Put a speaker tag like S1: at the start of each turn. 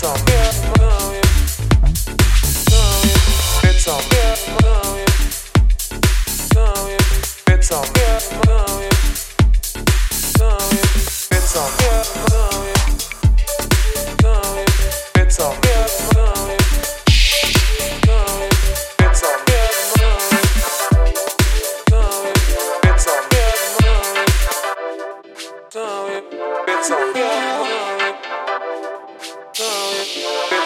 S1: So.